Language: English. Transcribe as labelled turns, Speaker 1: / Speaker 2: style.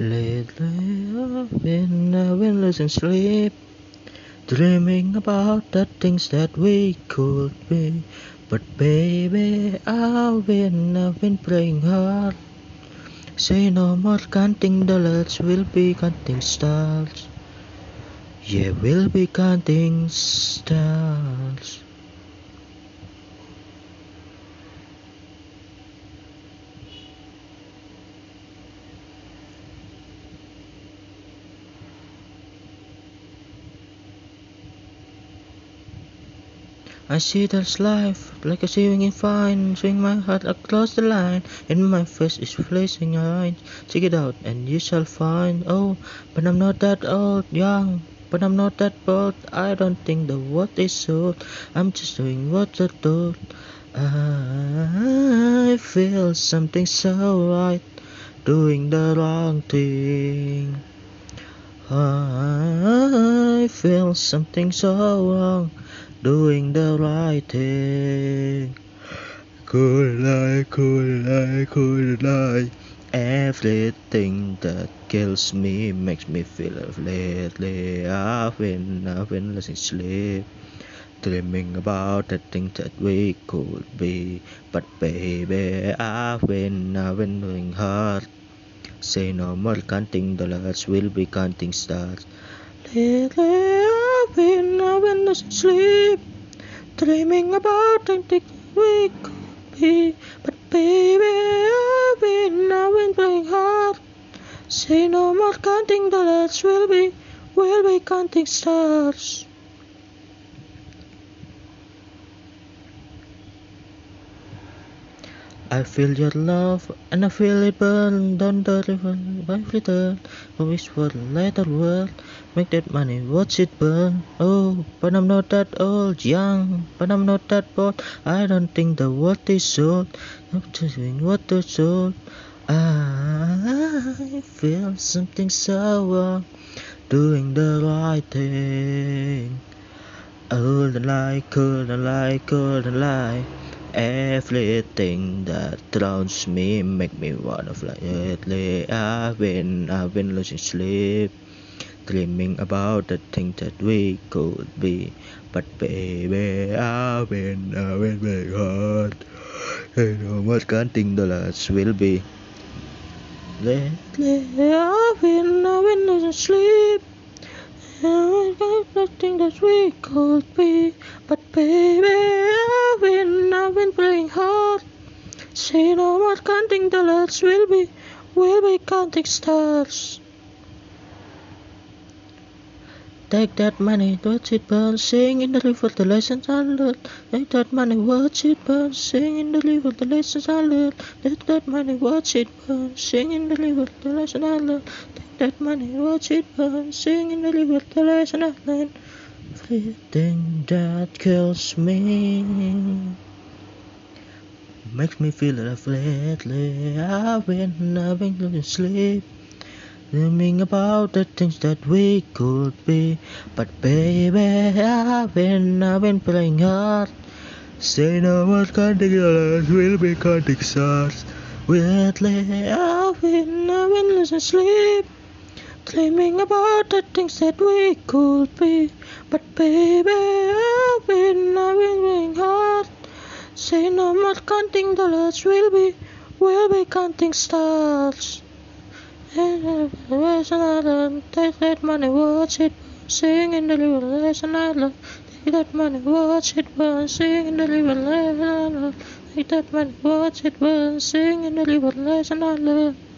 Speaker 1: Lately I've been, I've been losing sleep, dreaming about the things that we could be. But baby, I've been, I've been praying hard. Say no more counting dollars, we'll be counting stars. Yeah, we'll be counting stars. I see there's life, like a swinging fine, swing my heart across the line, and my face is flashing eyes. Check it out, and you shall find. Oh, but I'm not that old, young, but I'm not that bold. I don't think the world is sold. I'm just doing what I do. I feel something so right, doing the wrong thing. I feel something so wrong doing the right thing. Could I, could I, could I? Everything that kills me makes me feel lately. I've been, I've been losing sleep, dreaming about the things that we could be. But baby, I've been, I've been doing hard. Say no more counting dollars, we'll be counting stars. Lately, I've been, I've been sleep, dreaming about the we could be. But baby, I've been, I've playing hard. Say no more counting dollars, we'll be, we'll be counting stars. I feel your love and I feel it burn down the river by return. I wish for a lighter world, make that money watch it burn. Oh, but I'm not that old, young, but I'm not that bold. I don't think the world is sold. I'm just doing what they're sold. I feel something so wrong, doing the right thing. I Couldn't lie, couldn't lie, couldn't lie. Everything that drowns me make me wanna fly. Lately, I've been, I've been losing sleep, dreaming about the things that we could be. But baby, I've been, I've been very hard. Know what counting dollars will be. Lately, I've been, I've been losing sleep. And I got nothing that we could be. But baby, Say no more counting dollars, we'll be, we'll be counting stars. Take that money, watch it burn, sing in the river the lessons I learned. Take that money, watch it burn, sing in the river the lessons I learned. Take that money, watch it burn, sing in the river the lesson I learned. Take that money, watch it burn, sing in the river the lesson I learned. Everything that kills me makes me feel alive lately. I've been, I've been losing sleep. Dreaming about the things that we could be. But baby, I've been, I've been playing hard. Say no more counting dollars, we'll be counting stars. Lately, I've been, I've been losing sleep. Dreaming about the things that we could be. But baby, I've been, I've been counting dollars, we'll be, we'll be counting stars. And I learned, take that money, watch it sing in the river, I learned. Take that money, watch it burn, sing in the river, I learned. Take that money, watch it burn, sing in the river, I learned.